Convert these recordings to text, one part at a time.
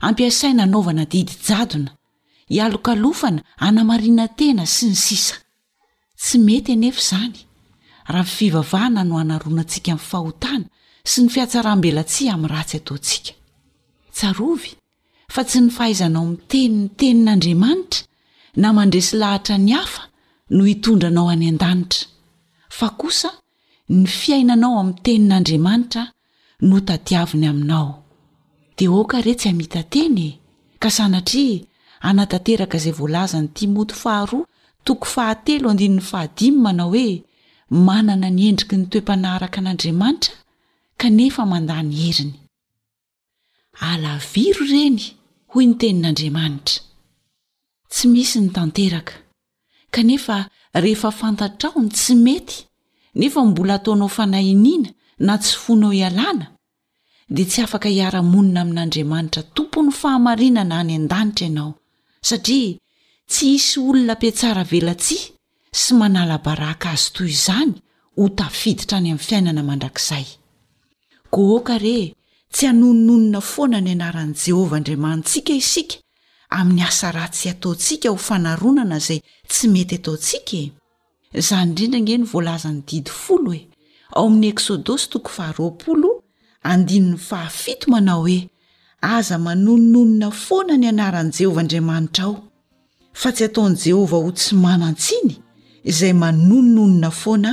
ampiasaina anaovana didy jadona, ialokalofana hanamarinana tena sy ny sisa Tsy mety anefa izany raha ny fivavahana no hanaroanantsika ny fahotana sy ny fihatsaram-belatsihy amin'ny ratsy ataontsika. Tsarovy fa tsy ny fahaizanao miteny ny Tenin'Andriamanitra na mandresy lahatra ny hafa no hitondra anao any an-danitra, fa kosa ny fiainanao amin'ny Tenin'Andriamanitra no tadiaviny aminao. Dia aoka re tsy hamita-teny e! Ka sanatria hanatanteraka izay voalazan'i Timoty faharoa toko fahatelo andininy fahadimy manao hoe manana ny endriky ny toe-panahy araka an'Andriamanitra kanefa mandà ny heriny. Alaviro ireny hoy ny tenin'Andriamanitra. Tsy misy ny tanteraka. kanefa rehefa fantatrao ny tsy mety nefa mbola ataonao fanahiniana na tsy fonao ialana dia tsy afaka hiara-monina amin'andriamanitra tompon'ny fahamarinana any an-danitra ianao satria tsy hisy olona mpiatsara velatsihy sy manala baraka azy toy izany ho tafiditra any amin'ny fiainana mandrakizay kohoaka re tsy hanononona foana ny anaran'i jehovah andriamanitsika isika amin'ny asa ratsy ataontsika ho fanaronana izay tsy mety ataontsika e! Izany indrindra ange no voalazan'ny didy folo e! Ao amin'ny Eksodosy toko faharoapolo andininy fahafito manao hoe, Aza manononona foana ny anaran'i Jehovah Andriamanitrao, fa tsy ataon'i Jehovah ho tsy manan-tsiny izay manononona foana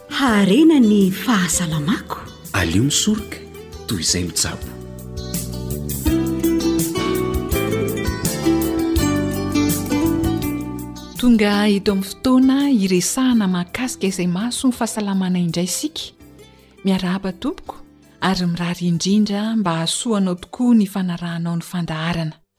Haharena ny fahasalamako. Aleo misoroka toy izay mitsabo. Tonga eto amin'ny fotoana iresahana mahakasika izay mahasoa ny fahasalamana indray isika. Miarahaba tompoko ary mirary indrindra mba hahasoa anao tokoa ny fanarahanao ny fandaharana.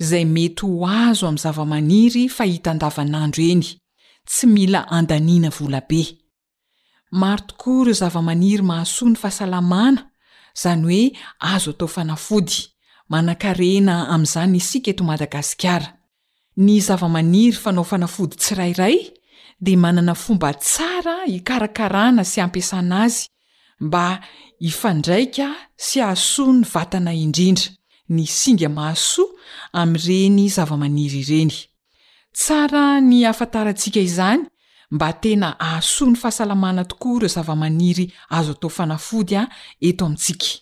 izay mety ho azo amin'ny zavamaniry fahita andavanandro eny, tsy mila andaniana vola be. Maro tokoa ireo zavamaniry mahasoa ny fahasalamana, izany hoe azo atao fanafody. Manankarena amin'izany isika eto Madagasikara. Ny zavamaniry fanao fanafody tsirairay dia manana fomba tsara hikarakarana sy hampiasana azy Mba hifandraika sy hahasoa ny vatana indrindra ny singa mahasoa amin'ireny zavamaniry ireny. Tsara ny hahafantarantsika izany mba tena hahasoa ny fahasalamana tokoa ireo zavamaniry azo atao fanafody eto amintsika.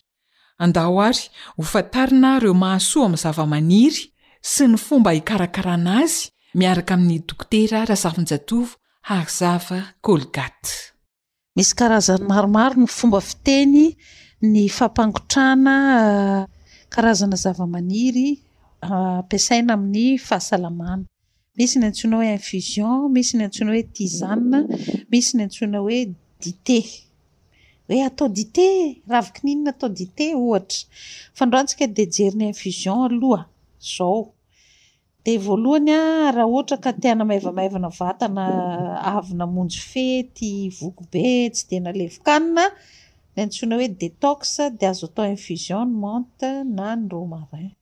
Andao ary hofantarina ireo mahasoa amin'ny zavamaniry sy ny fomba hikarakarana azy miaraka amin'ny Dokotera Razafinjatovo Harzava Colgate. Misy karazany maromaro ny fomba fiteny, ny fampangotrahana karazana zavamaniry ampiasaina amin'ny fahasalamana. Misy ny antsoina hoe infusion, misy ny antsoina hoe tisane, misy ny antsoina hoe dite. Hoe atao dite e! raviky ny inona atao dite ohatra. Fa androany tsika dia hijery ny infusion aloha izao. Dia voalohany aho raha ohatra ka te hanamaivamaivana vatana avy namonjy fety voky be tsy dia nalevokanina, ny antsoina hoe detox dia azo atao infusion ny menthe na ny romarin.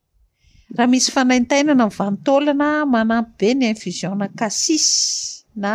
Raha misy fanaintainana ny vanin-taolana, manampy be ny infusion-na cassis na.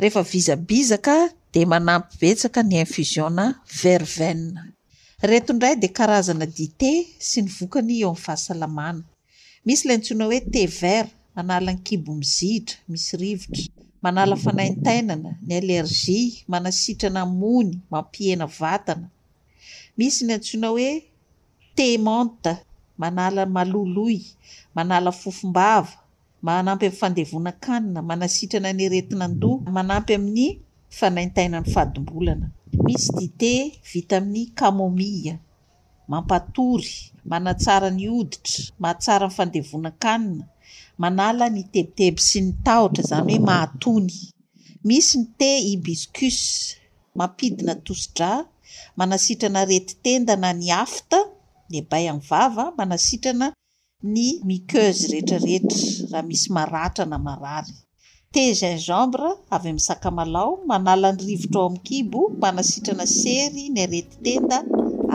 Rehefa vizabizaka dia manampy betsaka ny infusion-na verveine. Ireto indray dia karazana dite sy ny vokany eo amin'ny fahasalamana. Misy ilay antsoina hoe thé vert, manala ny kibo mizidra, misy rivotra, manala fanaintainana, ny allergie, manasitrana mony, mampihena vatana. Misy ny antsoina hoe thé menthe, manala maloloy, manala fofom-bava. Manampy amin'ny fandevonan-kanina, manasitrana ny aretin'andoha, manampy amin'ny fanaintainan'ny fadim-bolana. Misy dite vita amin'ny camomille, mampatory, manatsara ny hoditra, mahatsara ny fandevonan-kanina, manala ny tebiteby sy ny tahotra, izany hoe mahatony. Misy ny te hibiscus, mampidina tosi-drà, manasitrana aretin-tenda na ny afta, ny bay amin'ny vava, manasitrana. ny muqueuses retraretra raha misy maratra na marary. Tea gingembre avy amin'ny sakamalao manala ny rivotra ao amin'ny kibo, manasitrana sery ny aretin-tenda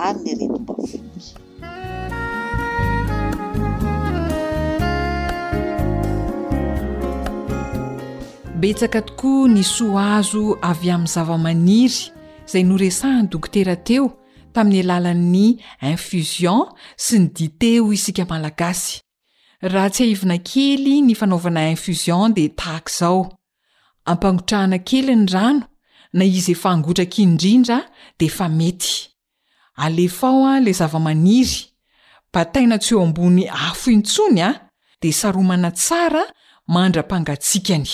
ary ny aretim-bavony. Betsaka tokoa ny soa azo avy amin'ny zavamaniry izay noresahan'ny dokotera teo tamin'ny alalan'ny infusion sy ny dite hoy isika Malagasy. Raha tsiahivina kely ny fanaovana infusion dia tahaka izao, ampangotrahana kely ny rano, na izy efa hangotraka indrindra dia efa mety. Alefa ao ilay zavamaniry, bataina tsy eo ambony afo intsony dia saromana tsara mandra-pangatsikany.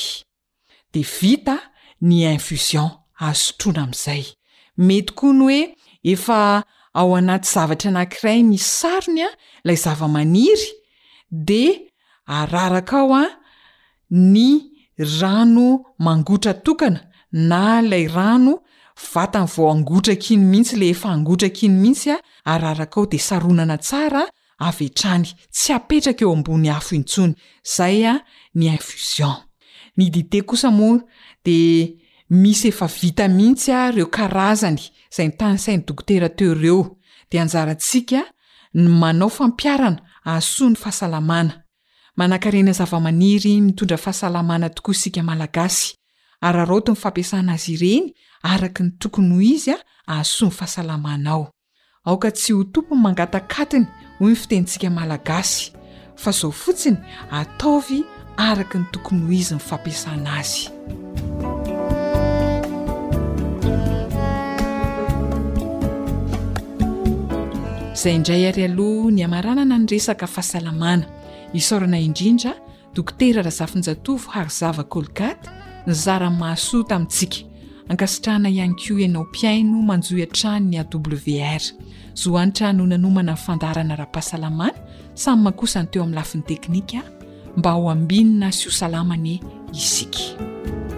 dia vita ny infusion azo sotroina amin'izay. Mety koa ny hoe efa ao anaty zavatra anankiray misy sarony ilay zavamaniry dia araraka ao ny rano mangotratokana na ilay rano vatany vao angotraka iny mihitsy, ilay efa angotraka iny mihitsy araraka ao dia saronana tsara avy hatrany, tsy apetraka eo ambony afo intsony, zay ny infusion. Ny dite kosa moa dia misy efa vita mihitsy ireo karazany izay notanisain'ny dokotera teo ireo, dia anjarantsika ny manao fampiharana ahasoa ny fahasalamana. Manakarena zavamaniry mitondra fahasalamana tokoa isika Malagasy, araraoty ny fampiasana azy ireny araka ny tokony ho izy ahasoa ny fahasalamanao. Aoka tsy ho tompo mangatak'atiny hoy ny fitenintsika malagasy fa zao fotsiny ataovy araka ny tokony ho izy ny fampiasana azy. Izay indray ary aloha ny hamaranana ny resaka fahasalamana. Isaorana indrindra. Dokotera Razafinjatovo Harizava Colgate nizara mahasoa tamintsika. Ankasitrahana ihany koa ianao mpihaino manjohy hatrany ny AWR. Zo Hanitra no nanomana ny fandaharana ara-pahasalamana, samy makosa ny teo amin'ny lafiny teknika, mba ho ambinina sy ho salama anie isika.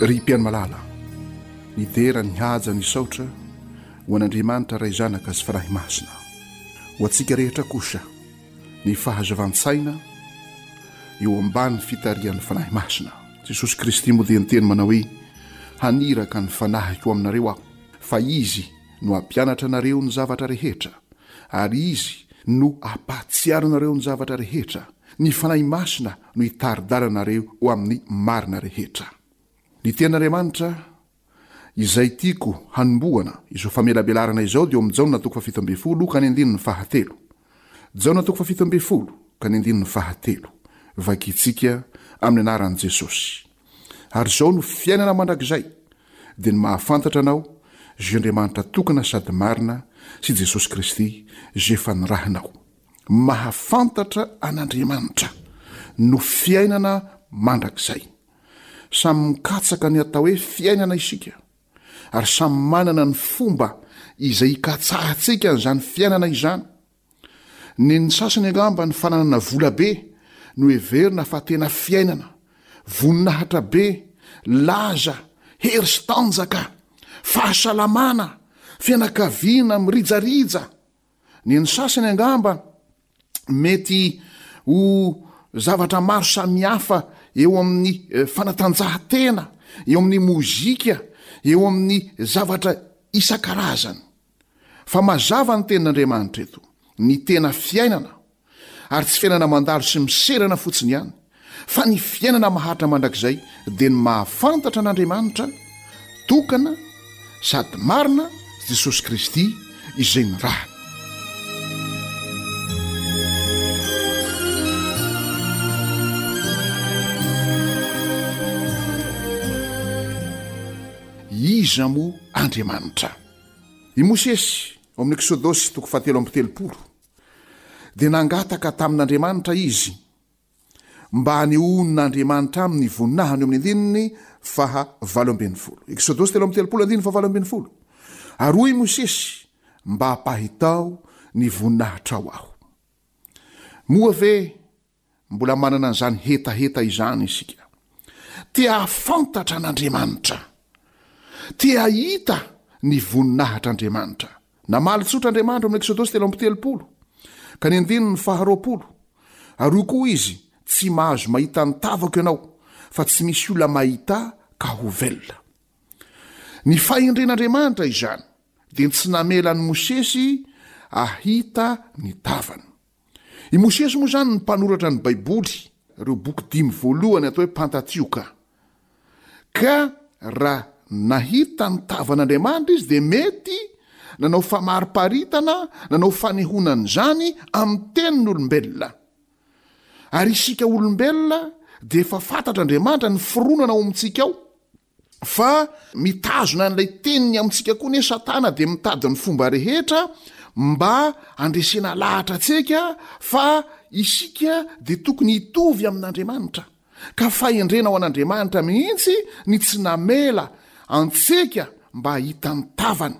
Ry mpihaino malala, midera ny haja misaotra ho an'Andriamanitra Ray Zanaka sy Fanahy Masina. Ho antsika rehetra kosa, ny fahazavan-tsaina eo ambany fitarihan'ny Fanahy Masina. Jesosy Kristy moa dia niteny manao hoe, Haniraka ny Fanahiko aminareo Aho, fa Izy no hampianatra anareo ny zavatra rehetra, ary Izy no hampahatsiaro anareo ny zavatra rehetra. Ny Fanahy Masina no hitari-dalanareo ho amin'ny marina rehetra. Ny Tenin'Andriamanitra izay tiako hanombohana izao famelabelarana izao dia ao amin'ny Jaona toko fahafito ambin'ny folo ka ny andininy fahatelo. Jaona toko fahafito ambin'ny folo ka ny andininy fahatelo. Vakintsika amin'ny anaran'i Jesosy. Ary izao no fiainana mandrakizay, dia ny mahafantatra anao, Zhy Andriamanitra tokana sady marina, sy Jesosy Kristy, Zhy efa nirahinao. Mahafantatra an'Andriamanitra no fiainana mandrakizay. Samy mikatsaka ny atao hoe fiainana isika, ary samy manana ny fomba izay ikatsahantsika an'izany fiainana izany. Nen'ny sasany angamba ny fananana vola be no heverina fa tena fiainana, voninahitra be, laza, hery sy tanjaka, fahasalamana, fianakaviana mirijarija, Ny an'ny sasany angamba mety ho zavatra maro samihafa eo amin'ny fanatanjahantena, eo amin'ny mozika, eo amin'ny zavatra isan-karazany. Fa mazava ny tenin'Andriamanitra eto, ny tena fiainana ary tsy fiainana mandalo sy miserana fotsiny ihany fa ny fiainana maharitra mandrakizay dia ny mahafantatra an'Andriamanitra tokana sady marina Jesosy Kristy izay ny rahany iza moa Andriamanitra i Mosesy ao amin'ny Eksodosy toko fahatelo amby telopolo dia nangataka tamin'Andriamanitra izy mba hanehoan'Andriamanitra aminy ny voninahiny eo amin'ny andininy faha valo ambin'ny folo. Eksodosy telo amby telopolo andininy faha valo ambin'ny folo. Ary hoy i Mosesy, Mba ampahitao ny voninahitrao aho. Moa ve Mbola manana an'izany hetaheta izany isika. Te hahafantatra an'Andriamanitra. Te hahita ny voninahitr'Andriamanitra. Namaly tsotra Andriamanitra ao amin'ny Eksodosy telo amby telopolo ka ny andininy faharoapolo, Ary hoy koa izy, Tsy mahazo mahita ny tavako ianao, fa tsy misy olona mahita ka ho velona. Ny fahendren'Andriamanitra izany dia tsy namela an'i Mosesy hahita ny tavany. I Mosesy moa izany no mpanoratra ny Baiboly, ireo boky dimy voalohany atao hoe Pantatioka. Ka raha nahita ny tavan'Andriamanitra izy dia mety nanao famariparitana, nanao fanehoana an'izany amin'ny tenin'olombelona. Ary isika olombelona dia efa fantatr'Andriamanitra ny fironana ao amintsika ao, Fa mitazona an'ilay teniny amintsika koa anie Satana dia mitady ny fomba rehetra mba handresena lahatra antsika fa isika dia tokony hitovy amin'Andriamanitra. Ka fahendrena ho an'Andriamanitra mihitsy ny tsy namela antsika mba hahita ny tavany.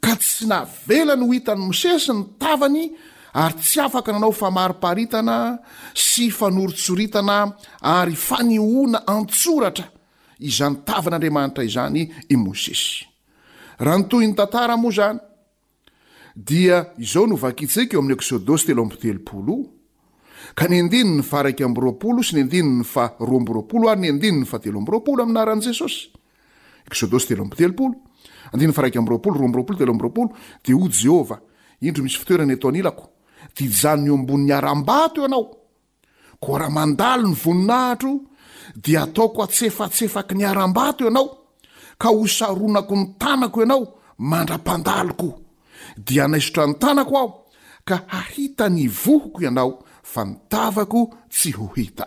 ka tsy navelany ho hitan'i Mosesy ny tavany ary tsy afaka nanao famariparitana sy fanoritsoritana ary fanehoana an-tsoratra izany tavan'Andriamanitra izany i Mosesy. Raha ny tohin'ny tantara moa izany dia izao no vakintsika eo amin'ny Eksodosy telo amby telopolo ka ny andininy faha iraika amby roapolo sy ny andininy faha roa amby roapolo ary ny andininy faha telo amby roapolo amin'ny anaran'i Jesosy. Dia hoy Jehovah, Indro misy fitoerana eto anilako, dia hijanona eo ambonin'ny harambato ianao. Koa raha mandalo ny voninahitro, dia hataoko hatsefatsefaky ny harambato ianao, ka hosaronako ny tanako ianao mandra-pandaloko. Dia hanaisotra ny tanako aho, ka hahita ny vohoko ianao, fa ny tavako tsy ho hita.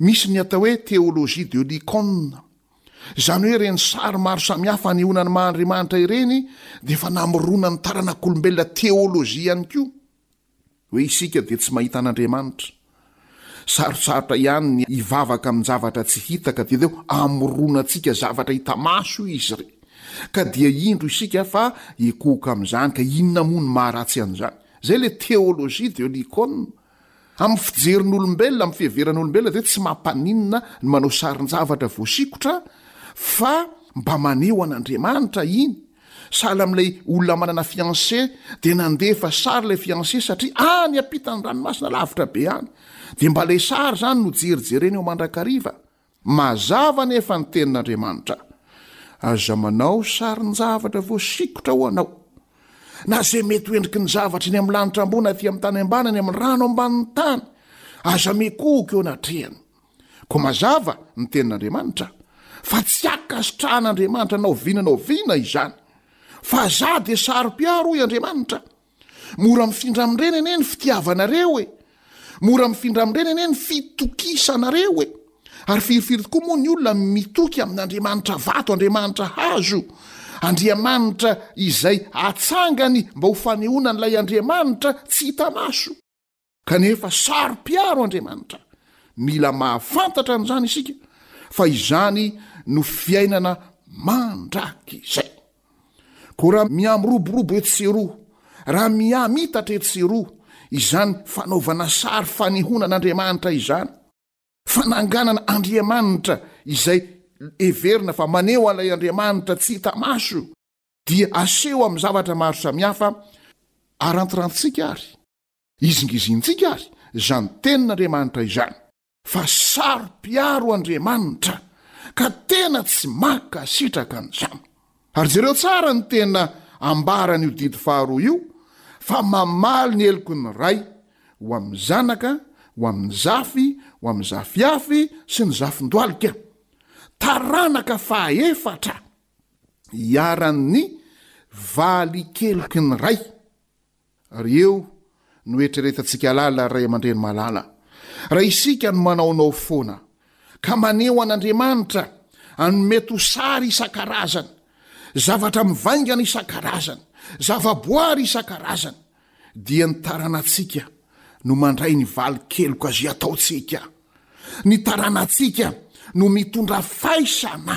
Misy ny atao hoe théologie de l'icône. Izany hoe ireny sary maro samihafa anehoana ny maha Andriamanitra ireny dia efa namoronan'ny taranak'olombelona théologie ihany koa. Hoe isika dia tsy mahita an'Andriamanitra. Sarotsarotra ihany ny hivavaka amin-javatra tsy hita ka didio amoronantsika zavatra hita maso izy re. Ka dia indro isika fa ekohoka amin'izany ka inona moa ny maha ratsy an'izany. Izay ilay théologie de l'icône. Amin'ny fijerin'olombelona, amin'ny fiheveran'olombelona dia tsy mampaninona ny manao sarin-javatra voasikotra fa mba maneho an'Andriamanitra iny. Sahala amin'ilay olona manana fiancé dia nandefa sary ilay fiancé satria any ampitan'ny ranomasina lavitra be any dia mba ilay sary izany no jerijereny eo mandrakariva. Mazava anefa ny Tenin'Andriamanitra, Aza manao sarin-javatra voasikotra ho anao, na izay mety ho endriky ny zavatra eny amin'ny lanitra ambony aty amin'ny tany ambany any amin'ny rano ambanin'ny tany, aza mikohoka eo anatrehany. Koa mazava ny Tenin'Andriamanitra, fa tsy ankasitrahan'Andriamanitra na oviana na oviana izany. Fa Zah dia saro-piaro, hoy Andriamanitra. Mora mifindra amin'ireny anie ny fitiavanareo e! Mora mifindra amin'ireny anie ny fitokisanareo e! Ary firy firy tokoa moa ny olona mitoky amin'Andriamanitra vato, Andriamanitra hazo, Andriamanitra izay atsangany mba ho fanehoana an'ilay Andriamanitra tsy hita maso. Kanefa saro-piaro Andriamanitra. Mila mahafantatra an'izany isika fa izany no fiainana mandrakizay. Koa raha miha-miroborobo etsy sy eroa, raha miha-mitatra etsy sy eroa izany fanaovana sary fanehoana an'Andriamanitra izany, fananganana andriamanitra izay heverina fa maneho an'ilay Andriamanitra tsy hita maso, dia aseho amin'ny zavatra maro samihafa arantirantsika ary. Izingizintsika ary izany tenin'Andriamanitra izany, fa saro-piaro Andriamanitra ka tena tsy mankasitraka an'izany. Ary jereo tsara ny tena ambaran'io didy faharoa io, fa mamaly ny heloky ny ray ho amin'ny zanaka, ho amin'ny zafy, ho amin'ny zafiafy sy ny zafin-dohalika. Taranaka fahaefatra iharan'ny valin-keloky ny ray Ary eo no heritreretantsika lalina ray aman-dreny malala, raha isika no manaonao foana ka maneho an'Andriamanitra an'ny mety ho sary isan-karazany, zavatra mivaingana isan-karazany, zavaboary isan-karazany, dia ny taranatsika no mandray ny valin-keloka izay ataontsika. Ny taranatsika no mitondra faisana.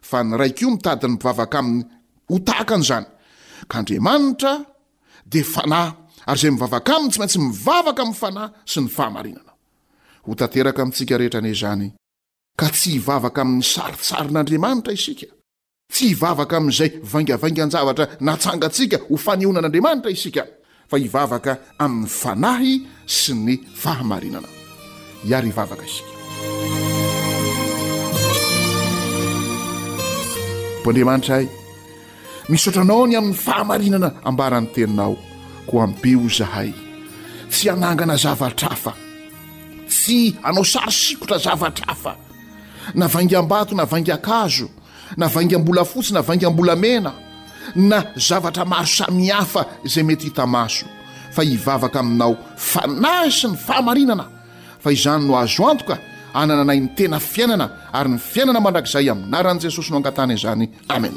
fa ny Ray koa mitady ny mpivavaka Aminy ho tahaka an'izany. Ka Andriamanitra dia Fanahy, ary izay mivavaka Aminy tsy maintsy mivavaka amin'ny Fanahy sy ny fahamarinana. Ho tanteraka amintsika rehetra anie izany, ka tsy hivavaka amin'ny sarintsarin'Andriamanitra isika, tsy hivavaka amin'izay vaingavaingan-javatra natsangantsika ho fanehoana an'Andriamanitra isika, fa hivavaka amin'ny fanahy sy ny fahamarinana. Hiara hivavaka isika. Tompo Andriamanitra ay, misaotra Anao ny amin'ny fahamarinana ambaran'ny Teninao, koa ampio izahay tsy hanangana zavatra hafa, tsy hanao sary sikotra zavatra hafa, na vaingam-bato na vaingan-kazo, na vaingam-bolafotsy na vaingam-bolamena na zavatra maro samihafa izay mety hita maso fa hivavaka aminao fanahy sy ny fahamarinana fa izany no azo antoka anananay ny tena fiainana ary ny fiainana mandrakizay amin'aran'i Jesosy no angatana izany amen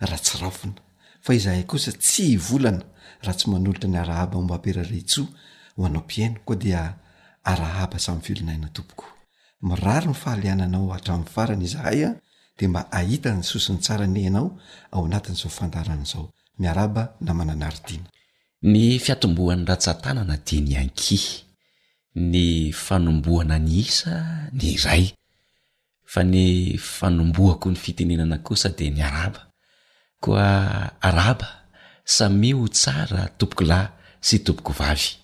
Ratsirahofina, fa izahay kosa tsy hivolana raha tsy manolotra ny arahaba ao Mbaperareitsoa ho anao mpihaino koa dia arahaba samy velon'aina tompoko. Mirary ny fahaliananao hatramin'ny farany izahay a, dia mba ahita ny soa sy ny tsara nehinao ao anatin'izao fandaharana izao. Miarahaba namana Naridiana. Ny fiatombohan'ny ratsan-tanana dia ny ankihy, ny fanombohana ny isa ny iray, Fa ny fanombohako ny fitenenana kosa dia ny Araba. Koa Araba, samia ho tsara tompoko lahy sy tompoko vavy.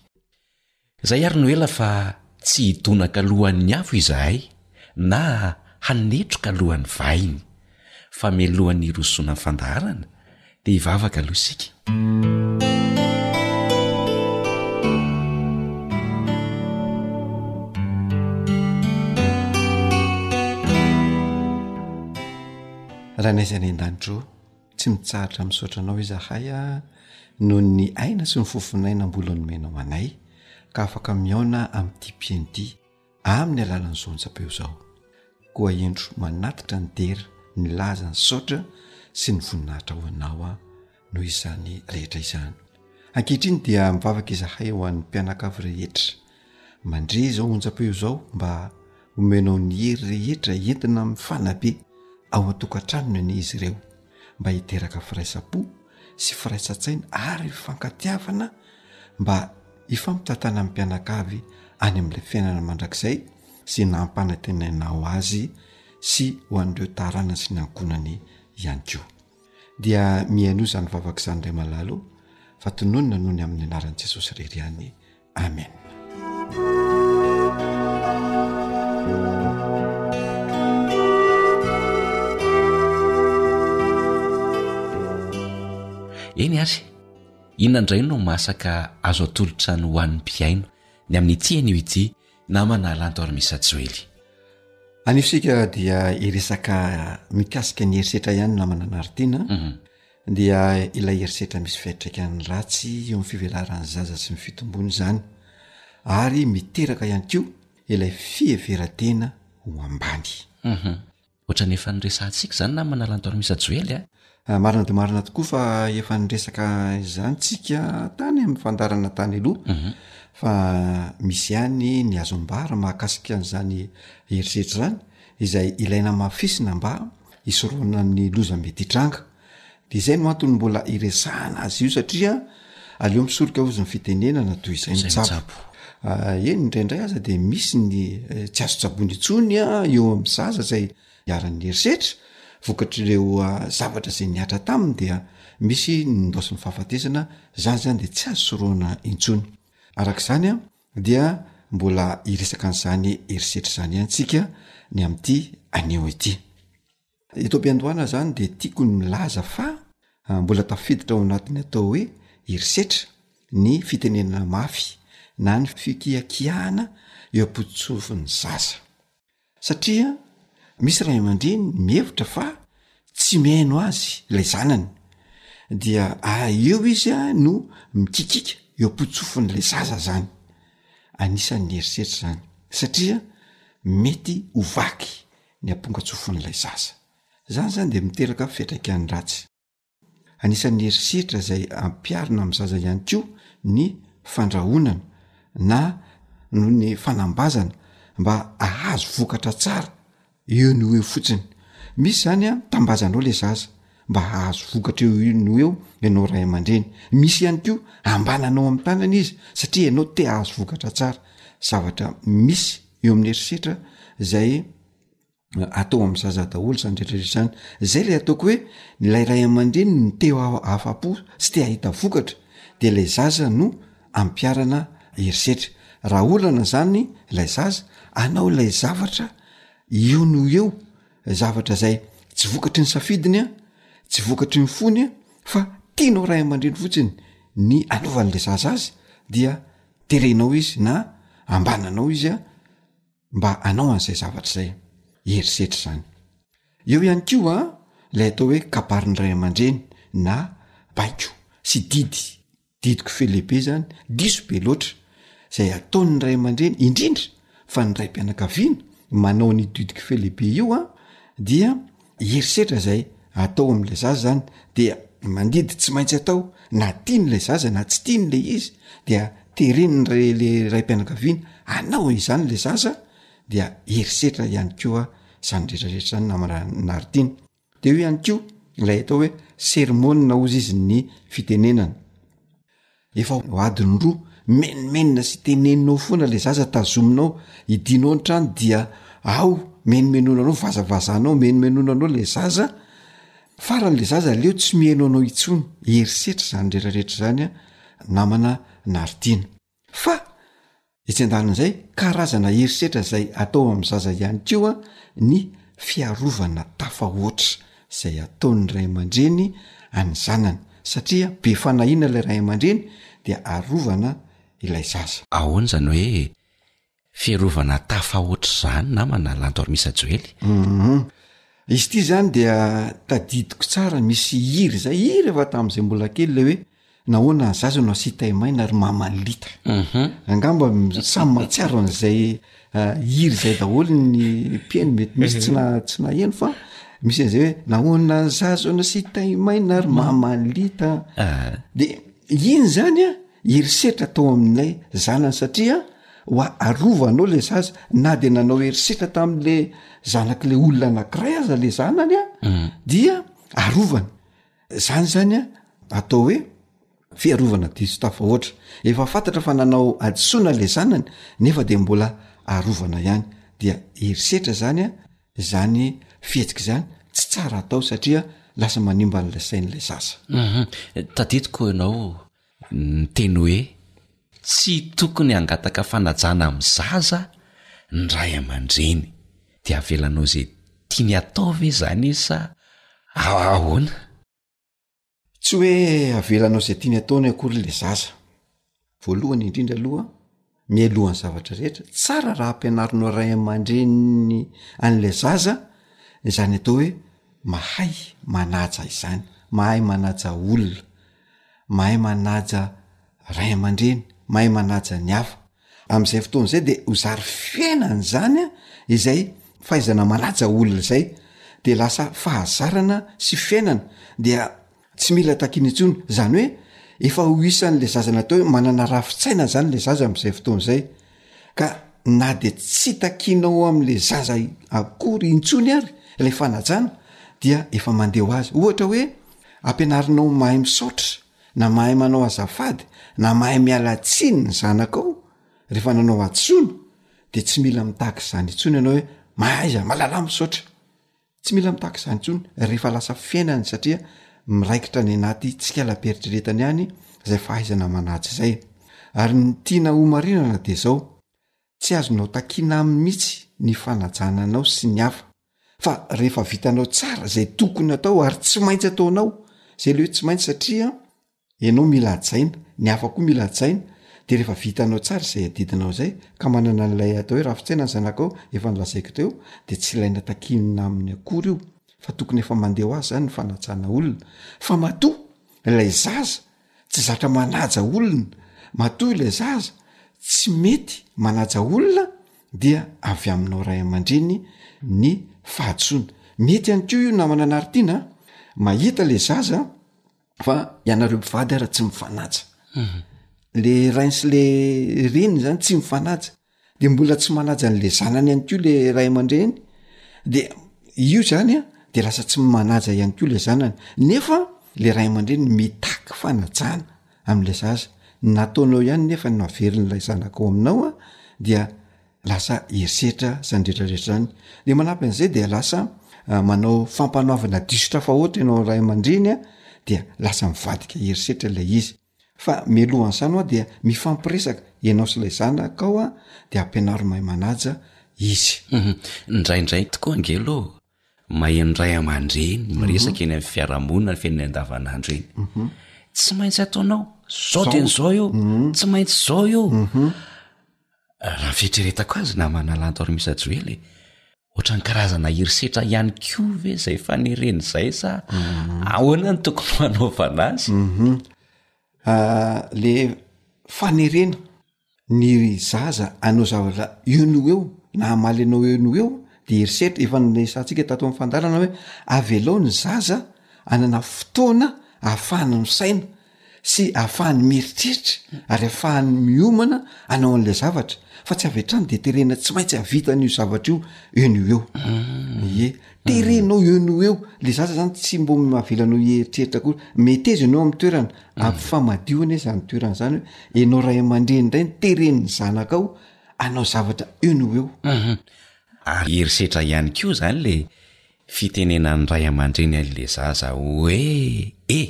Zay ary no ela fa tsy hidonaka lohan'ny afo izahay na hanetroka lohan'ny vahiny. Fa mialohan'ny hirosoana ny fandaharana Dia hivavaka aloha isika. Ranaiza any an-danitra ô, tsy mitsahatra misaotra anao izahay a noho ny aina sy ny fofon'aina mbola nomenao anay ka afaka mihaona amin'ity mpihaino ity. amin'ny alalan'izao onjam-peo izao. Koa indro manatitra ny dera nilaza ny saotra sy ny voninahitra ho Anao aho noho izany rehetra izany. Ankehitriny dia mivavaka izahay ho an'ny mpianakavy rehetra. Mandre izao onjam-peo izao mba homenao ny hery rehetra entina mifanabe ao an-tokantranony anie izy ireo, mba hiteraka firaisam-po sy firaisan-tsaina ary fifankatiavana mba hifampitantana amin'ny mpianakavy any amin'ilay fiainana mandrakizay sy nampanantenaina ho azy sy ho an'ireo taranany sy ny ankohonany ihany koa. Dia mihainoa izany vavaka izany ry malala o, fa tononina aloha ny amin'ny anaran'i Jesosy irery ihany. Amen. Eny ary. Inona indray no masaka azo atolotra ny ho an'ny mpihaino ny amin'ity anio ity namana Lanto Armisa Joely? Anio isika dia hiresaka mikasika ny herisetra ihany namana Martina, mhm. dia ilay herisetra misy fiatraikany ratsy eo amin'ny fivelaran'ny zaza sy ny fitomboana izany ary miteraka ihany koa ilay fiheveran-tena ho ambany. Mhm. Ohatrany efa niresahantsika izany namana Lantor Mister Joely a! Marina dia marina tokoa fa efa niresaka izany tsika tany amin'ny fandaharana tany aloha fa misy ihany ny azo ambara mahakasika an'izany herisetra izany izay ilaina hamafisina mba hisorohana ny loza mety hitranga. De izay no antony mbola iresahana azy io satria aleo misoroka ozy ny fitenenana toy izay mitsabo eny indraindray aza de misy ny tsy azo tsaboina intsony a eo amin'ny zaza zay iharan'ny herisetra vokatr'ireo zavatra zay nihatra taminy dia misy nindaosin'ny fahafatesana zany zany de tsy azo sorohana intsony araka izany a dia mbola iresaka an'izany herisetra izany ihany tsika ny amin'ity anio ity Eto am-piandohana zany de tiako ny milaza fa mbola tafiditra ao anatin'ny atao hoe herisetra ny fitenenana mafy na ny fikiakiahana eo am-pototsofin'ny zaza satria misy ray aman-dreny mihevitra fa tsy mihaino azy ilay zanany dia ah eo izy a no mikikiaka eo am-pototsofin'ilay zaza zany anisan'ny herisetra zany satria mety ho vaky ny ampongatsofin'ilay zaza. Izany izany dia miteraka fiantraikany ratsy. Anisan'ny herisetra izay ampiharina amin'ny zaza ihany koa ny fandrahonana na noho ny fanambazana mba ahazo vokatra tsara eo noho eo fotsiny. Misy izany an, tambazanao ilay zaza mba hahazo vokatra eo noho eo ianao ray aman-dreny. Misy ihany koa ambananao amin'ny tanana izy satria ianao te hahazo vokatra tsara. Zavatra misy eo amin'ny herisetra zay atao amin'ny zaza daholo zany retraretra zany zay lay ataoko hoe lay ray aman-dreny no te afa-po sy te hahita vokatra de lay zaza no ampiarana herisetra raha olana zany lay zaza anao lay zavatra eo no eo zavatra zay tsy vokatry ny safidiny a tsy vokatry ny fony a fa tianao ray aman-dreny fotsiny ny anaovan'la zaza azy dia terenao izy na ambananao izy mba hanao an'izay zavatra izay herisetra izany eo ihany koa lay atao hoe kabarin'ny ray aman-dreny na baiko sy didy didiko felehibe zany diso be loatra zay ataon'ny ray aman-dreny indrindra fa ny raim-pianakaviana manao an' i dudk fe lehibe io an dia herisetra zay atao am'ilay zaza zany dia mandidy tsy maintsy atao na tiany lay zaza na tsy tiany le izy dia tereniny re le raim-pianakaviana anao izany le zaza dia herisetra ihany koa zany retraretra zany namana nary tiana Dia eo ihany koa ilay atao hoe sermona ozy izy ny fitenenana. Efa ho adiny roa, menomenona sy teneninao foana ilay zaza, tazominao, idianao ny trano dia ao menomenona anao, vazavazanao, menomenona anao ilay zaza, farany ilay zaza aleo tsy miheno anao intsony. Herisetra izany rehetra rehetra izany an, namana Naridiana. Fa etsy an-danin'izay, karazana herisetra izay atao amin'ny zaza ihany koa ny fiarovana tafahoatra izay ataon'ny ray aman-dreny an'ny zanany, satria be fanahiana ilay ray aman-dreny dia arovana ilay zaza. Ahoana izany hoe Fiarovana tafa hoatr'izany namana Landormisa Joely. Hum. Izy ity izany dia tadidiko tsara misy hira izay, hira efa tamin'izay mbola kely ilay hoe nahoana ny zaza no asitay maina ary maman'ny litra. Hum. Angamba samy mahatsiaro an'izay ah, hira izay daholo ny mpihaino mety misy tsy na tsy naheno fa misy an'izay hoe nahoana ny zaza no asitay maina ary maman'ny litra. Ah. Dia iny izany ah, herisetra tao aminay zanany satria Wa arovanao le zaza na de nanao herisetra tamle zanaky le olona anakiray aza le zanany a dia arovany zany zany a atao hoe fiarovana diso tafahoatra efa fantatra fa nanao adisoana le zanany nefa de mbola arovana ihany dia herisetra zany a zany fihetsika izany tsy tsara atao satria lasa manimba an'la sain'la zaza tadidiko ianao niteny hoe, Tsy tokony hangataka fanajana amin'ny zaza ny ray aman-dreny. Dia avelanao izay tiany hatao ve izany izy sa ahoana? Tsy hoe avelanao izay tiany hataony akory ilay zaza. Voalohany indrindra aloha, Mialohan'ny zavatra rehetra, tsara raha ampianarinao ray aman-dreniny an'ilay zaza izany atao hoe mahay manaja izany, mahay manaja olona, mahay manaja ray aman-dreny, mahay manaja ny hafa. Amin'izay fotoana izay dia ho zary fiainany izany izay fahaizana manaja olona izay, dia lasa fahazarana sy fiainana, dia Tsy mila takiana intsony. Izany hoe efa ho isan'ilay zaza natao hoe manana rafi-tsaina izany ilay zaza amin'izay fotoana izay. Ka na dia tsy takianao amin'ilay zaza akory intsony ary ilay fanajana dia efa mandeha ho azy. Ohatra hoe ampianarinao mahay misaotra na mahay manao azafady na mahay miala tsiny ny zanakao rehefa nanao hadisoana dia tsy mila mitaky izany intsony ianao hoe mahaiza, malalà misaotra. Tsy mila mitaky izany intsony rehefa lasa fiainany satria miraikitra any anaty tsikalaberitreretany any izay fahaizana manaja izay. Ary ny tiana homarinana dia izao, tsy azonao takiana aminy mihitsy ny fanajana anao sy ny hafa, fa rehefa vitanao tsara izay tokony atao ary tsy maintsy ataonao, izay le hoe tsy maintsy satria Ianao mila hajaina, ny hafa koa mila hajaina, dia rehefa vitanao tsara izay adidinao izay, ka manana an'ilay atao hoe rafi-tsaina ny zanakao efa nolazaiko teo, dia tsy ilaina takinina aminy akory io, fa tokony efa mandeha ho azy izany ny fanajana olona. Fa matoa ilay zaza tsy zatra manaja olona, matoa ilay zaza tsy mety manaja olona, dia avy aminao ray aman-dreny ny fahadisoana. Mety ihany koa io namana anaritiana an, mahita ilay zaza, fa ianareo mpivady ara tsy mifanaja mhm. le rainy sy le reny zany tsy mifanaja de mbola tsy manaja n'le zanany ihany koa le ray aman-dreny de io zany a de lasa tsy manaja ihany koa le zanany nefa le ray aman-dreny mitaky fanajana am'le zaza nataonao ihany nefa no averin'ilay zanakao aminao a dia lasa herisetra zany retraretra zany le manampy an'izay dia lasa manao fampanoavana diso tafahoatra ianao ray aman-dreny a dia lasa mivadika herisetra ilay izy fa melohan'izany hoa dia mifampiresaka ianao sy ilay zanakao a de ampianaro mahay manaja izy indraindray tokoa angelo Mahaino ny ray aman-dreny mhm. miresaka eny amin'ny fiarahamonina ny fiainana andavanandro eny mhm. tsy maintsy ataonao zao de ny zao io mhm. tsy maintsy zao io raha fieritreretako azy namana lanto ary misa joely ohatrany karazana herisetra ihany ko ve zay fanereny zay sa ahoana ny tokony manaovana azy ah, le fanerena ny zaza anao zavatra eo no eo na hamaly anao eo no eo de erisetra efa niresahantsika tato amin'ny fandaharana hoe avelao ny zaza anana fotoana ahafahany misaina sy ahafahany mieritreritra ary ahafahany miomana anao an'ilay zavatra fa tsy avy hatrany de terena tsy maintsy havitan'io zavatra io eo no eo ye. Terenao eo no eo, le zaza zany tsy mbo mahavela anao hieritreritra akory, meteza enao amin'ny toerana, ampifamadio anie zany toerana zany hoe enao ray aman-dreny indray no tereny ny zanakao hanao zavatra eo no eo. Ary herisetra ihany koa zany le fitenenan'ny ray aman-dreny an'le zaza hoe e!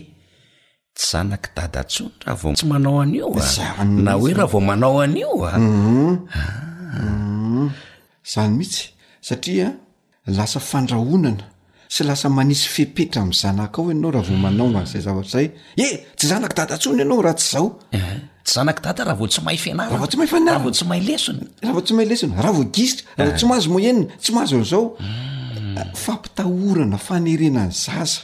Tsy zanak'i dada intsony raha vao tsy manao an'io a! Izany mihitsy. Na hoe raha vao manao an'io a! Hum! Izany mihitsy, satria lasa fandrahonana sy lasa manisy fepetra amin'ny zanakao ianao raha vao manao an'izay zavatra izay. He! Tsy zanak'i dada intsony ianao raha tsy izao. Tsy zanak'i dada raha vao tsy mahay fianarana. Raha vao tsy mahay fianarana. Raha vao tsy mahay lesona. Raha vao tsy mahay lesona, raha vao gisitra, raha vao tsy mahazo moyenne, tsy mahazo an'izao. Fampitahorana, fanerena ny zaza.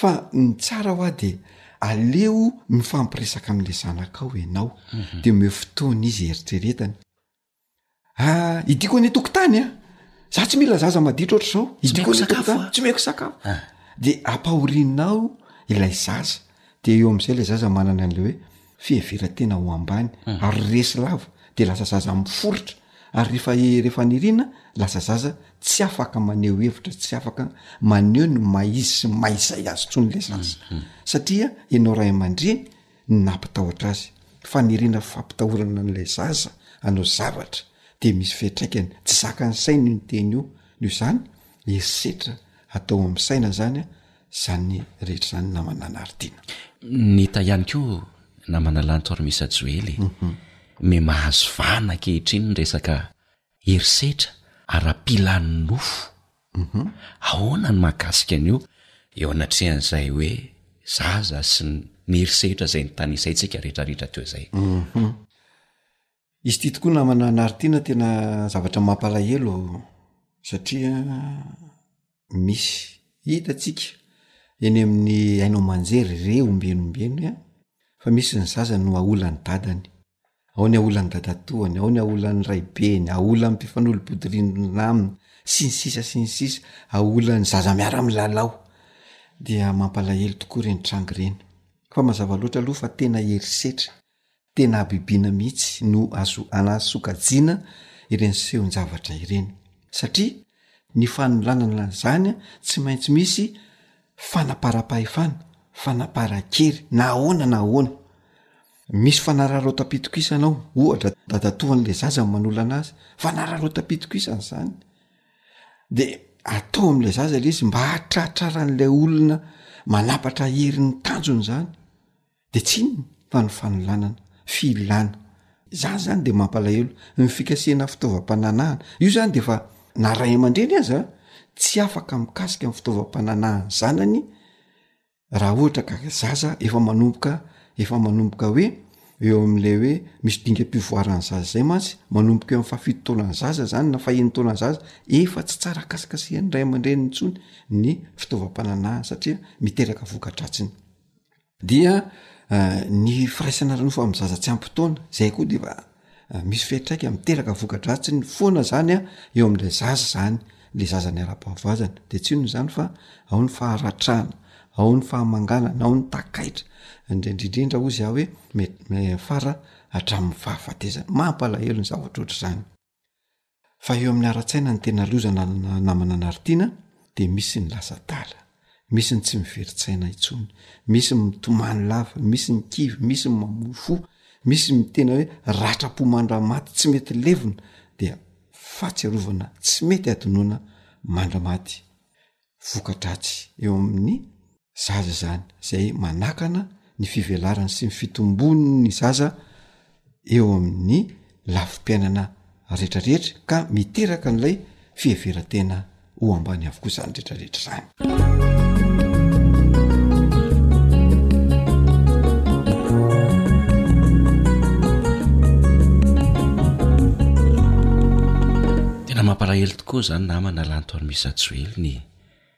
Fa ny tsara hoa dia aleo mifampiresaka amin'ilay zanakao ianao dia omeo fotoana izy heritreretany a idiko any an-tokotany a za tsy mila zaza maditra ohatr'izao idiko any an-tokotany tsy omeko sakafo dia ampahorinao ilay zaza dia eo amin'izay ilay zaza manana an'ilay hoe fiheveran-tena ho ambany ary resy lava de lasa zaza miforitra ary rehefa rehefa nirina lasa zaza tsy afaka maneho hevitra tsy afaka maneho ny maizy sy maizay azy tsony le zaza satria enao ray aman-dreny ny nampitahotra azy fa nirina fampitahorana an'ilay zaza anao zavatra de misy fetraikany tsy zaka ny saina io ny teny io no izany herisetra atao amin'ny saina zany a zany rehetra zany namana Nardina. Nita ihany koa namana Lanto ary Misa Joely me mahazo vahana ankehitriny ny resaka herisetra ara-pilan'ny nofo. Ahoana ny mahakasika an'io eo anatrehan'izay hoe zaza sy ny herisetra izay nitanisaintsika rehetrarehetra teo izay. Izy ity tokoa namana Nartiana tena zavatra mampalahelo satria misy hitantsika eny amin'ny haino aman-jery re ombieny ombieny an, fa misy ny zaza no aolan'ny dadany, ao ny aolan'ny dadatoany, ao ny aolan'ny raibeny, aolan'ny mpifanolo-bodirindrina aminy sy ny sisa sy ny sisa, aolan'ny zaza miara-milalao. Dia mampalahelo tokoa ireny tranga ireny. Fa mazava loatra aloha fa tena herisetra, Tena habibiana mihitsy no azo anasokajiana ireny sehon-javatra ireny, satria ny fanolanana izany tsy maintsy misy fanaparam-pahefana, fanaparan-kery na ahoana na ahoana. Misy fanararaotam-pitokisana ao, ohatra, dadatoan'ilay zaza no manolana azy, fanararaotam-pitokisana izany, de atao amin'ilay zaza ilay izy mba hahatrahatraran'ilay olona manapatra herin'ny tanjony izany. de tsinona fa ny fanolanana, filana, zany zany de mampalahelo, ny fikasihana fitaovam-pananahana, io zany de efa na ray aman-dreny aza tsy afaka mikasika ny fitaovam-pananahany zanany raha ohatra ka zaza efa manomboka efa manomboka hoe eo am'le hoe misy dingam-pivoaran'ny zaza zay mantsy manomboka eo am' fahafito taonan'ny zaza zany na fahenina taonan'ny zaza efa tsy tsara akasikasihan'ny ray aman-dreniny intsony ny fitaovam-pananahany satria miteraka voka-dratsiny. Dia ny firaisana ara-nofo amin'ny zaza tsy ampy taona, zay koa dia efa misy fiantraika miteraka voka-dratsiny foana zany a eo amin'ilay zaza zany, le zaza niara-pahavoazana, de tsy inona izany fa ao ny faharatrana, ao ny fahamanganana, ao ny takaitra, indrindrindrindra hoy za hoe mety miafara hatramin'ny fahafatesana, mampalahelo ny zavatra ohatr'izany. Fa eo amin'ny ara-tsaina ny tena loza nanana namana anaritiana dia misy ny lasa adala misy ny tsy miverin-tsaina intsony misy ny mitomany lava misy ny kivy misy ny mamoa fo misy ny tena hoe ratra-po mandra-maty tsy mety levona dia fahatsiarovana tsy mety adinoana mandra-maty voka-dratsy eo amin'ny zaza izany, izay manakana ny fivelarany sy ny fitombon'ny zaza eo amin'ny lafim-piainana retraretra ka miteraka an'ilay fiheveran-tena ho ambany avokoa izany retraretra izany. Tokoa zany namana lanto an'i Misa Joelina e!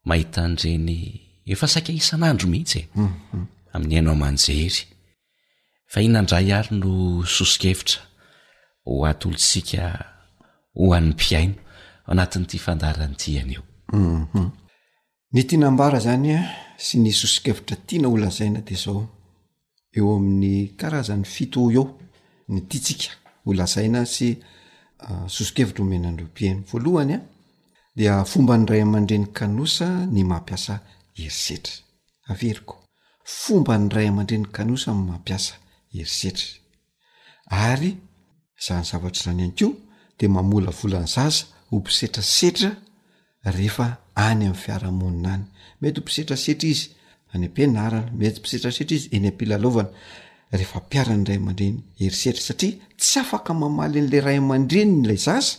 Mahita an'ireny efa saika isan'andro mihitsy e! Amin'ny haino aman-jery. Fa i Nandray ary no soso-kevitra ho atolotsika ho an'ny mpihaino ao anatin'ity fandaharana ity anio. Ny tiana ambara izany sy ny soso-kevitra tiana ho lazaina dia izao, eo amin'ny karazany fito ho eo ny tiantsika ho lazaina sy soso-kevitra omena an'ireo mpihaino. Voalohany an, dia fomban'ny ray aman-dreny kanosa ny mampiasa herisetra. Averiko, fomban'ny ray aman-dreny kanosa ny mampiasa herisetra. ary izany zavatra izany ihany koa dia mamolavola ny zaza ho mpisetrasetra rehefa any amin'ny fiarahamonina any, mety ho mpisetrasetra izy any am-pianarana, mety mpisetrasetra izy eny am-pilalaovana rehefa ampiharan'ny ray aman-dreny herisetra satria tsy afaka mamaly an'ilay ray aman-dreniny ilay zaza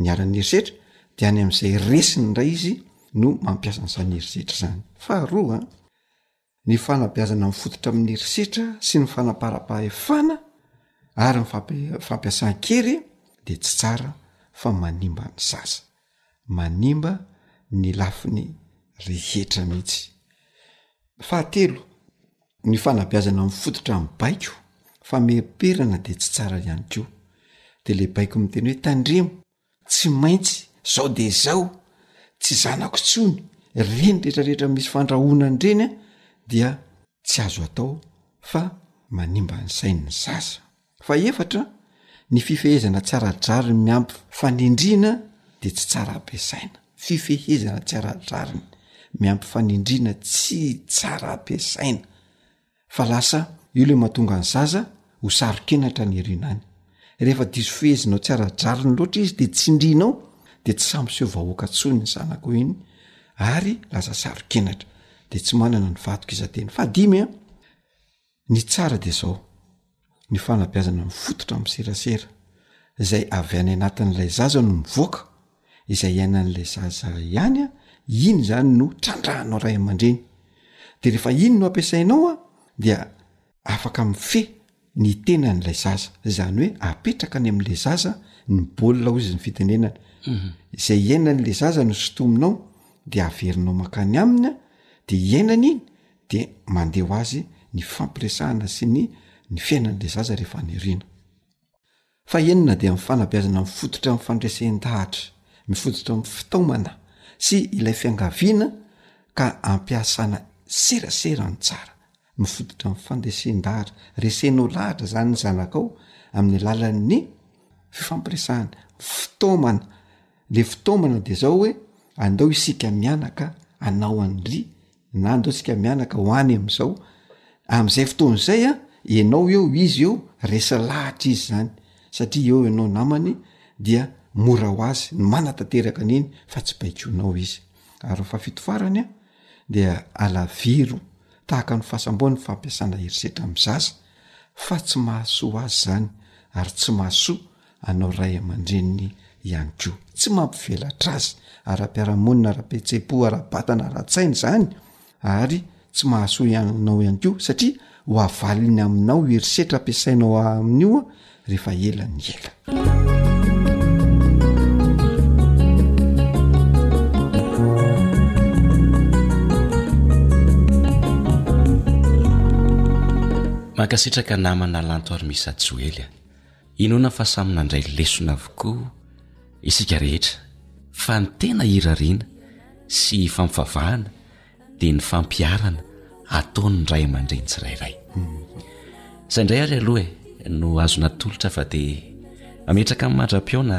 niharan'ny herisetra dia any amin'izay resiny indray izy no mampiasa an'izany herisetra izany, faharoa an! ny fanabeazana mifototra amin'ny herisetra sy ny fanamparam-pahefana ary ny fampiasan-kery dia tsy tsara fa manimba ny zaza manimba ny lafiny rehetra mihitsy fahatelo ny fanabeazana mifototra amin'ny baiko fameham-perana dia tsy tsara ihany koa de le baiko miteny hoe tandremo Tsy maintsy zao de zao, tsy zanako tsony, reny rehetra rehetra misy fandrahonany reny an dia tsy azo atao fa manimba ny sain'ny zaza. Fahefatra, ny fifehezana tsy ara-drariny miampy fanindriana de tsy tsara ampiasaina. Fifehezana tsy ara-drariny miampy fanindriana tsy tsara ampiasaina. fa lasa io ilay mahatonga ny zaza ho saro-kenatra any aoriana any, rehefa diso fehezina ao tsy ara-drariny loatra izy dia tsindriana ao dia tsy sahy miseho vahoaka intsony ny zanako iny ary lasa saro-kenatra dia tsy manana ny vadiko iza tena, fahadimy an! ny tsara dia zao, ny fanabeazana mifototra amin'ny serasera izay avy any anatin'ilay zaza no mivoaka izay iainan'ilay zaza ihany a iny zany no trandrahanao ray aman-dreny de rehefa iny no ampiasainao a dia afaka mifehy ny tenan'ilay zaza zany hoe apetraka any amin'ilay zaza ny baolina ho izy ny fitenenana mhm. izay iainan'ilay zaza no sotominao de averinao makany aminy a de iainana iny de mandeha ho azy ny fampiresahana sy ny ny fiainan'le zaza rehefa any aoriana. Fahenina dia ny fanabeazana mifototra amin'ny fandresen-dahatra, mifototra amin'ny fitaomana sy ilay fiangaviana ka ampiasana serasera ny tsara, mifototra amin'ny fandresen-dahatra, resenao lahatra zany ny zanakao amin'ny alalan'ny fifampiresahana, fitaomana, le fitaomana de zao hoe andao isika mianaka anao an'ly na ndao tsika mianaka ho any am'zao am'zay fotoana izay a ianao eo izy eo resa lahatra izy zany satria eo ianao namany dia mora ho azy ny manatanteraka an'iny fa tsy baikoinao izy ary fafito farany a dia alaviro tahaka ny fahasamboa ny fampiasana herisetra am'zaza fa tsy mahasoa azy zany ary tsy mahasoa anao ray aman-dreniny ihany koa. Tsy mampivelatra azy ara-piarahamonina, ara-pihetseham-po, ara-batana, ara-tsaina izany ary tsy mahasoa ihany anao ihany koa satria ho avalony aminao io herisetra ampiasainao aminy io rehefa ela ny ela. Mankasitraka namana Lanto Armisa Joely a! Inoana fa samy nandray lesona avokoa isika rehetra fa ny tena irariana sy ifampivavahana dia ny fampiharana ataon'ny ray aman-dreny tsirairay. Izay indray ary aloha e no azo natolotra fa dia mametraka ny madra-pihaona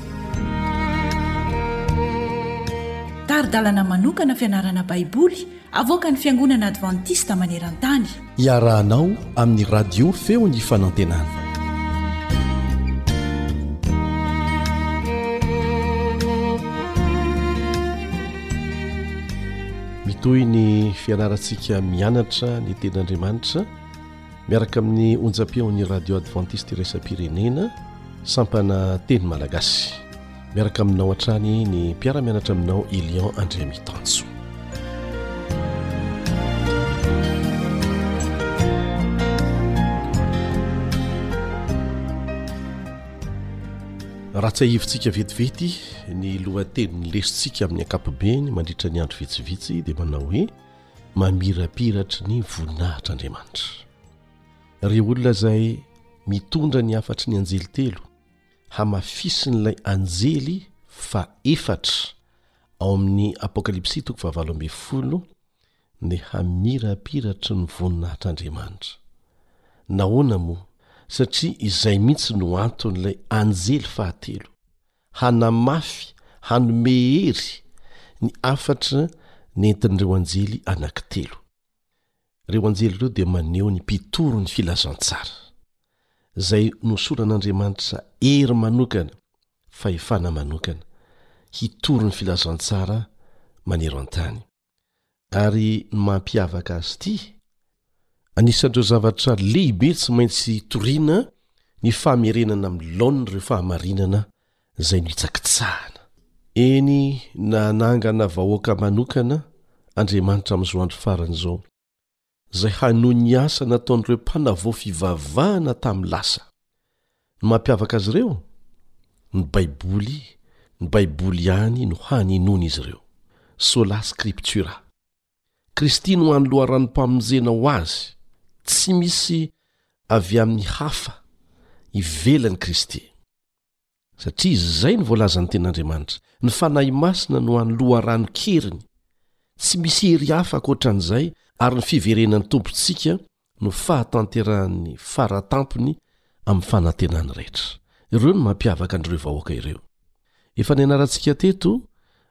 Tari-dalana manokana fianarana Baiboly avoakan'ny Fiangonana Advantista maneran-tany. Iarahanao amin'ny radio feon'ny fanantenana. Mitohy ny fianarantsika mianatra ny tenin'Andriamanitra. miaraka amin'ny onjam-peon'ny radio advantiste iraisam-pirenena sampana teny malagasy miaraka aminao hatrany ny mpiara-mianatra aminao elion andriamitanso raha tsy ahivontsika vetivety ny lohateniny lesintsika amin'ny ankapobeny mandritra ny andro vitsivitsy dia manao hoe mamirapiratry ny voninahitr' Andriamanitra. Ireo olona izay mitondra ny hafatry ny anjely telo, hamafisin'ilay anjely fahefatra ao amin'ny Apokalypsy toko fahavalo ambin'ny folo ny hamirapiratry ny voninahitr' Andriamanitra. Nahoana moa? Satria izay mihitsy no anton'ilay anjely fahatelo. hanamafy, hanome hery ny hafatra nentin'ireo anjely anankitelo. Ireo anjely ireo dia maneho ny mpitory ny filazantsara, izay nosoran'Andriamanitra hery manokana, fahefana manokana, hitory ny filazantsara maneran-tany. Ary ny mampiavaka azy ity, anisan'ireo zavatra lehibe tsy maintsy toriana ny famerenana amin'ny laoniny ireo fahamarinana izay nohitsakitsahana. Eny, nanangana vahoaka manokana Andriamanitra amin'izao andro farany izao. izay hanohy ny asa nataon'ireo mpanavao fivavahana tamin'ny lasa. Ny mampiavaka azy ireo? Ny Baiboly, ny Baiboly ihany no hany inoan'izy ireo. Sola Scriptura. Kristy no hany loharanom-pamonjena ho azy. Tsy misy avy amin'ny hafa ivelan'i Kristy. Satria izay no voalazan'ny Tenin'Andriamanitra, Ny Fanahy Masina no hany loharanon-keriny. Tsy misy hery hafa ankoatran'izay ary ny fiverenan'ny Tompontsika no fahatanterahan'ny fara tampony amin'ny fanantenany rehetra. Ireo no mampiavaka an'ireo vahoaka ireo. Efa nianarantsika teto,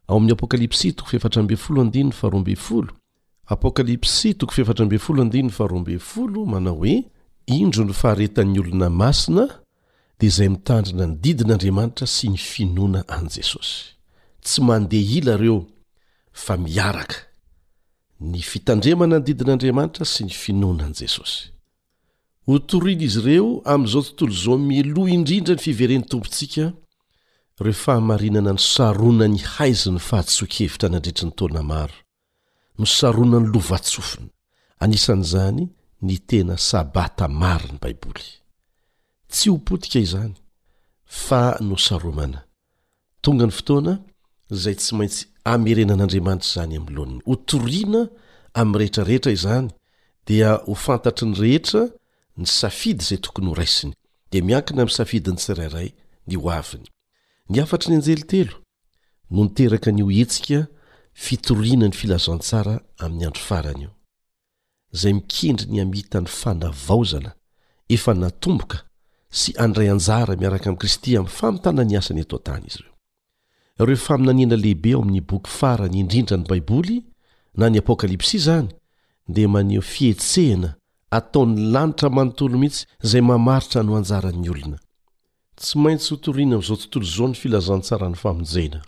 ao amin'ny Apokalypsy, toko fahefatra ambin'ny folo andininy faharoa ambin'ny folo, Apokalypsy toko fahefatra ambin'ny folo andininy faharoa ambin'ny folo manao hoe, Indro ny faharetan'ny olona masina dia izay mitandrina ny didin'Andriamanitra sy ny finoana an'i Jesosy. Tsy mandeha hila ireo fa miaraka, ny fitandremana ny didin'Andriamanitra sy ny finoana an'i Jesosy. Hotorin'izy ireo amin'izao tontolo izao mialoha indrindra ny fiveren'ny Tompontsika ireo fahamarinana nosaronan'ny haizin'ny fahadisoan-kevitra nandritry ny taona maro, no saronan'ny lovantsofina, anisan'izany ny tena Sabata marin'ny Baiboly. Tsy ho potika izany, fa nosaromana. Tonga ny fotoana izay tsy maintsy amerenan'Andriamanitra izany amin'ny laoniny. Hotorina amin'ny rehetra rehetra izany, dia ho fantatry ny rehetra ny safidy izay tokony horaisiny. Dia miankina amin'ny safidin'ny tsirairay ny hoaviny. Ny hafatry ny anjely telo no niteraka an'io hetsika fitoriana ny filazantsara amin'ny andro farany io, izay mikendry ny hamita ny fanavaozana efa natomboka sy handray anjara miaraka amin'i Kristy amin'ny famitana ny asany eto an-tany izy ireo. Ireo faminaniana lehibe ao amin'ny boky farany indrindran'ny Baiboly, na ny Apokalypsy izany, dia maneho fihetsehana ataon'ny lanitra manontolo mihitsy izay mamaritra ny ho anjaran'ny olona. Tsy maintsy hotorina amin'izao tontolo izao ny filazantsaran'ny famonjena.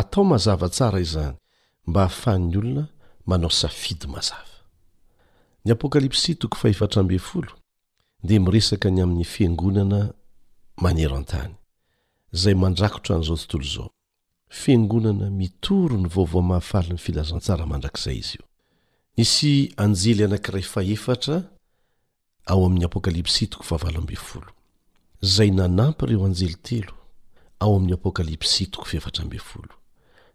Atao mazava tsara izany mba hahafahan'ny olona manao safidy mazava. Ny Apokalypsy toko fahefatra ambin'ny folo dia miresaka ny amin'ny fiangonana maneran-tany, izay mandrakotra an'izao tontolo izao. Fiangonana mitory ny vaovao mahafalin'ny filazantsara mandrakizay izy io. Nisy anjely anankiray fahefatra ao amin'ny Apokalypsy toko fahavalo ambin'ny folo, izay nanampy ireo anjely telo ao amin'ny Apokalypsy toko fefatra ambin'ny folo.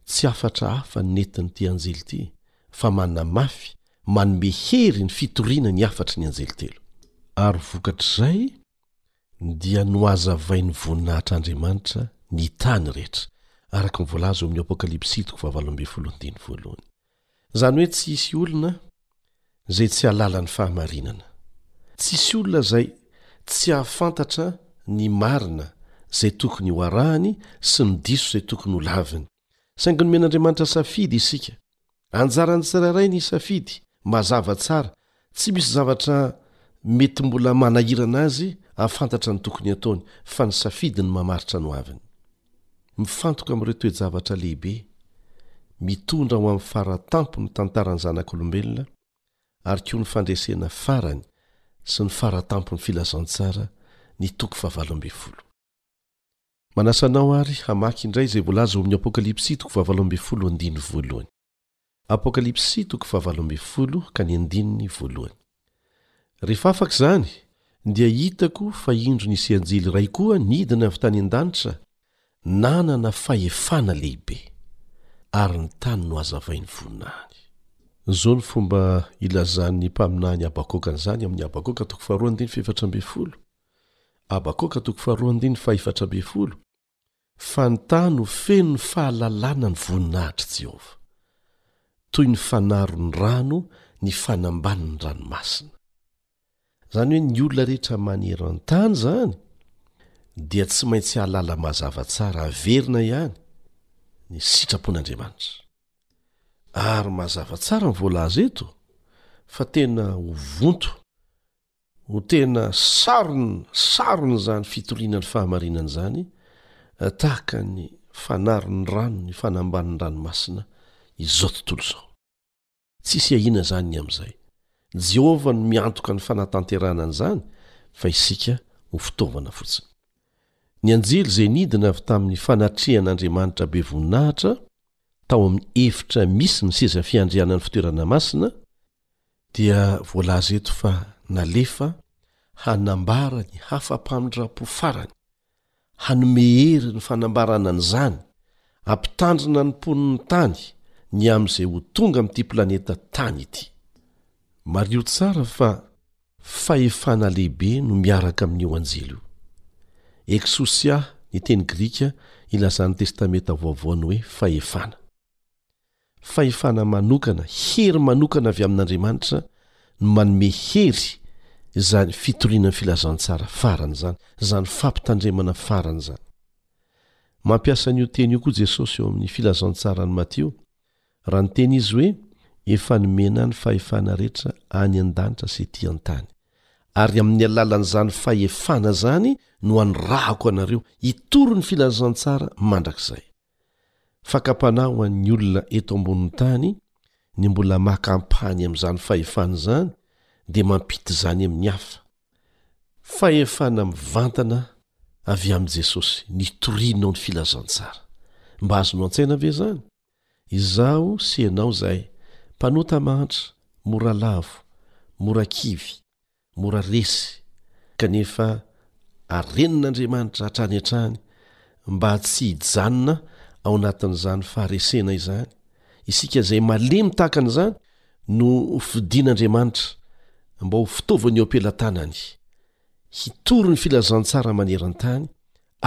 Tsy hafatra hafa nentin'ity anjely ity fa manamafy manome hery ny fitoriana ny hafatry ny anjely telo. Ary vokatr'izay, ny dia nohazavain'ny voninahitr'Andriamanitra ny tany rehetra, araka ny voalaza ao amin'ny Apokalypsy toko fahavalo ambin'ny folo andininy voalohany. Izany hoe tsy hisy olona izay tsy hahalala ny fahamarinana. Tsy hisy olona izay tsy hahafantatra ny marina izay tokony hoarahany sy ny diso izay tokony holaviny. Saingy nomen'Andriamanitra safidy isika. Anjaran'ny tsirairay ny hisafidy. Mazava tsara, tsy misy zavatra mety mbola manahirana azy hahafantatra ny tokony hataony, fa ny safidiny no mamaritra ny hoaviny. Mifantoka amin'ireo toe-javatra lehibe mitondra ho amin'ny fara-tampon'ny tantaran'ny zanak'olombelona ary koa ny fandresena farany sy ny fara-tampon'ny Filazantsara ny toko fahavalo ambin'ny folo. Manasa anao àry hamaky indray izay voalaza ao amin'ny Apokalypsy toko fahavalo ambin'ny folo andininy voalohany. Apokalypsy toko fahavalo ambin'ny folo ka ny andininy voalohany. Rehefa afaka izany, dia hitako fa indro nisy anjely iray koa nidina avy tany an-danitra, nanana fahefana lehibe, ary ny tany nohazavainy voninahiny. Izao ny fomba ilazan'ny mpaminany Habakoaka an'izany ao amin'ny Habakoaka toko faharoa andininy fahefatra ambin'ny folo, Habakoaka toko faharoa andininy fahefatra ambin'ny folo Fa ny tany ho feno ny fahalalana ny voninahitr'i Jehovah, toy ny fanaron'ny rano ny fanambanin'ny ranomasina. Izany hoe ny olona rehetra maneran-tany izany dia tsy maintsy hahalala mazava tsara, haverina ihany, ny sitrapon'Andriamanitra. Ary mazava tsara ny voalaza eto fa tena ho vonto Ho tena sarona sarona izany fitoriana ny fahamarinana izany, tahaka ny fanaron'ny rano ny fanambanin'ny ranomasina izao tontolo izao. Tsy hisy ahiana izany ny amin'izay. Jehovah no miantoka ny fanatanterahana an'izany, fa isika ho fitaovana fotsiny. Ny anjely izay nidina avy tamin'ny fanatrehan'Andriamanitra be voninahitra tao amin'ny efitra misy ny seza fiandrianan'ny fitoerana masina dia voalaza eto fa nalefa hanambara ny hafa-pamindram-po farany, hanome hery ny fanambarana an'izany, hampitandrina ny mponin'ny tany ny amin'izay ho tonga amin'ity planeta tany ity. Mariho tsara fa fahefana lehibe no miaraka amin'io anjely io. Exousia ny teny grika ilazan'ny Testamenta Vaovao ny hoe fahefana. Fahefana manokana, hery manokana avy amin'Andriamanitra no manome hery izany fitoriana ny filazantsara farany izany, izany fampitandremana farany izany. Mampiasa an'io teny io koa Jesosy eo amin'ny Filazantsaran'i Matio, raha niteny izy hoe, Efa nomena ahy ny fahefana rehetra any an-danitra sy etỳ an-tany, ary amin'ny alalan'izany fahefana izany no anorahako anareo hitory ny filazantsara mandrakizay. Fakam-panahy ho an'ny olona eto ambonin'ny tany ny mbola maka ampahany amin'izany fahefana izany dia mampita izany amin'ny hafa. Fahefana mivantana avy amin'i Jesosy nitorianao ny filazantsara. Mba azonao an-tsaina ve izany? Izaho sy ianao izay, mpanota mahantra, mora lavo, mora kivy, Mora resy, kanefa arenin'Andriamanitra hatrany hatrany mba tsy hijanona ao anatin'izany faharesena izany isika izay malemy tahaka an'izany no fidin'Andriamanitra mba ho fitaovany eo am-pelatanany hitory ny filazantsara maneran-tany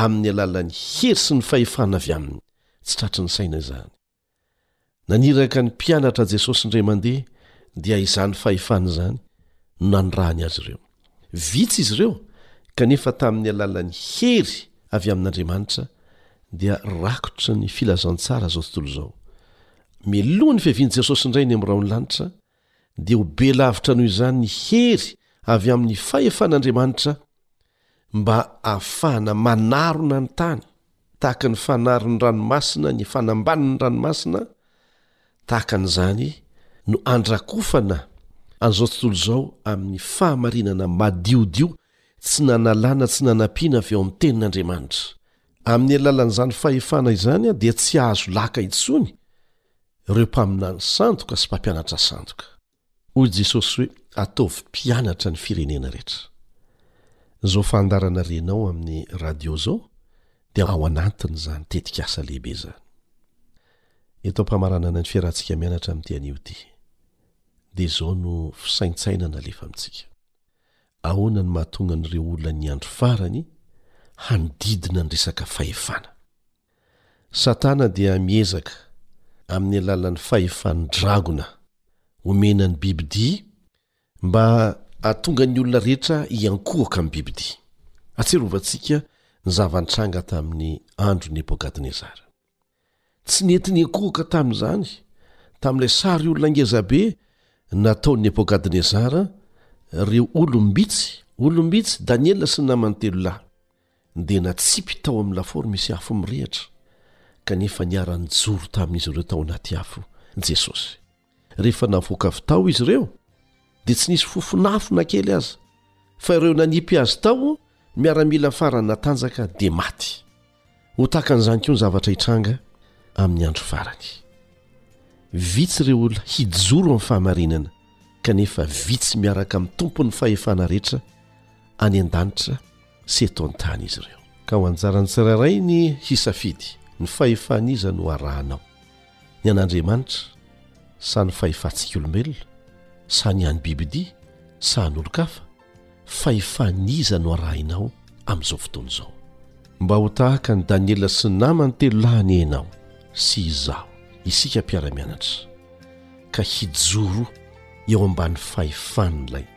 amin'ny alalan'ny hery sy ny fahefana avy aminy tsy tratry ny saina izany Naniraka ny mpianatra Jesosy indray mandeha dia izany fahefana izany no nanirahany azy ireo. Vitsy izy ireo kanefa tamin'ny alalan'ny hery avy amin'Andriamanitra dia rakotry ny filazantsara izao tontolo izao. Melohin'ny fiavian'i Jesosy indray ny amin'ny rahon'ny lanitra dia ho be lavitra noho izany ny hery avy amin'ny fahefan'Andriamanitra mba hahafahana manarona ny tany tahaka ny fanaron'ny ranomasina ny fanambanin'ny ranomasina tahaka an'izany no andrakofana an'izao tontolo izao amin'ny fahamarinana madiodio tsy nanalana tsy nanampiana avy ao amin'ny tenin'Andriamanitra amin'ny alalan'izany fahefana izany dia tsy ahazo laka intsony ireo mpaminany sandoka sy mpampianatra sandoka. Hoy Jesosy hoe, Ataovy mpianatra ny firenena rehetra. Izao fandaharana renao amin'ny radio izao dia ao anatin'izany tetikasa lehibe izany. Eto am-pamaranana ny fiarahantsika mianatra amin'ity anio ity, dia izao no fisaintsainana alefa amintsika. Ahoana no mahatonga an'ireo olona ny andro farany hanodidina ny resaka fahefana? Satana dia miezaka, amin'ny alalan'ny fahefan'ny dragona omena ny bibi-dia, mba hahatonga ny olona rehetra hiankohoka amin'ny bibi-dia. Atsirovantsika ny zava-nitranga tamin'ny andron'i Nebokadnezara. Tsy nety niankohoka tamin'izany, tamin'ilay sary olona ngezabe nataon'i Nebokadnezara, ireo olom-bitsy, olom-bitsy, Daniela sy ny namany telo lahy. dia natsipy tao amin'ny lafaoro misy afo mirehitra, kanefa niara-nijoro tamin'izy ireo tao anaty afo Jesosy. Rehefa navoaka avy tao izy ireo, dia tsy nisy fofon'afo na kely aza, fa ireo nanipy azy tao miaramila farany natanjaka dia maty. Ho tahakan'izany koa ny zavatra hitranga amin'ny andro farany. Vitsy ireo olona hijoro amin'ny fahamarinana, kanefa vitsy miaraka amin'ny Tompon'ny fahefana rehetra any an-danitra, sy eto an-tany izy ireo. Ka ho anjaran'ny tsirairay ny hisafidy ny fahefan'iza no harahanao, ny an'Andriamanitra sa ny fahefantsika olombelona, sa ny an'ny bibidia, sa an'olon-kafa? Fahefan'iza no arahinao amin'izao fotoana izao? Mba ho tahaka an'i Daniela sy ny namany telo lahy anie ianao sy izaho, isika mpiara-mianatra, ka hijoro eo ambany fahefan'Ilay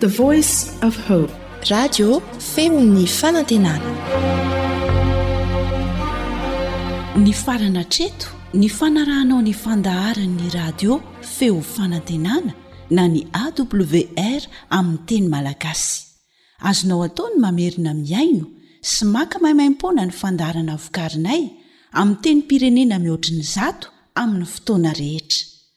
The Voice of Hope. Radio feon'ny fanantenana. Nifarana hatreto ny fanarahanao ny fandaharan'ny radio feo fanantenana na ny AWR amin'ny teny malagasy. Azonao atao ny mamerina mihaino sy maka maimaimpoana ny fandaharana vokarinay amin'ny tenim-pirenena mihoatry ny zato amin'ny fotoana rehetra.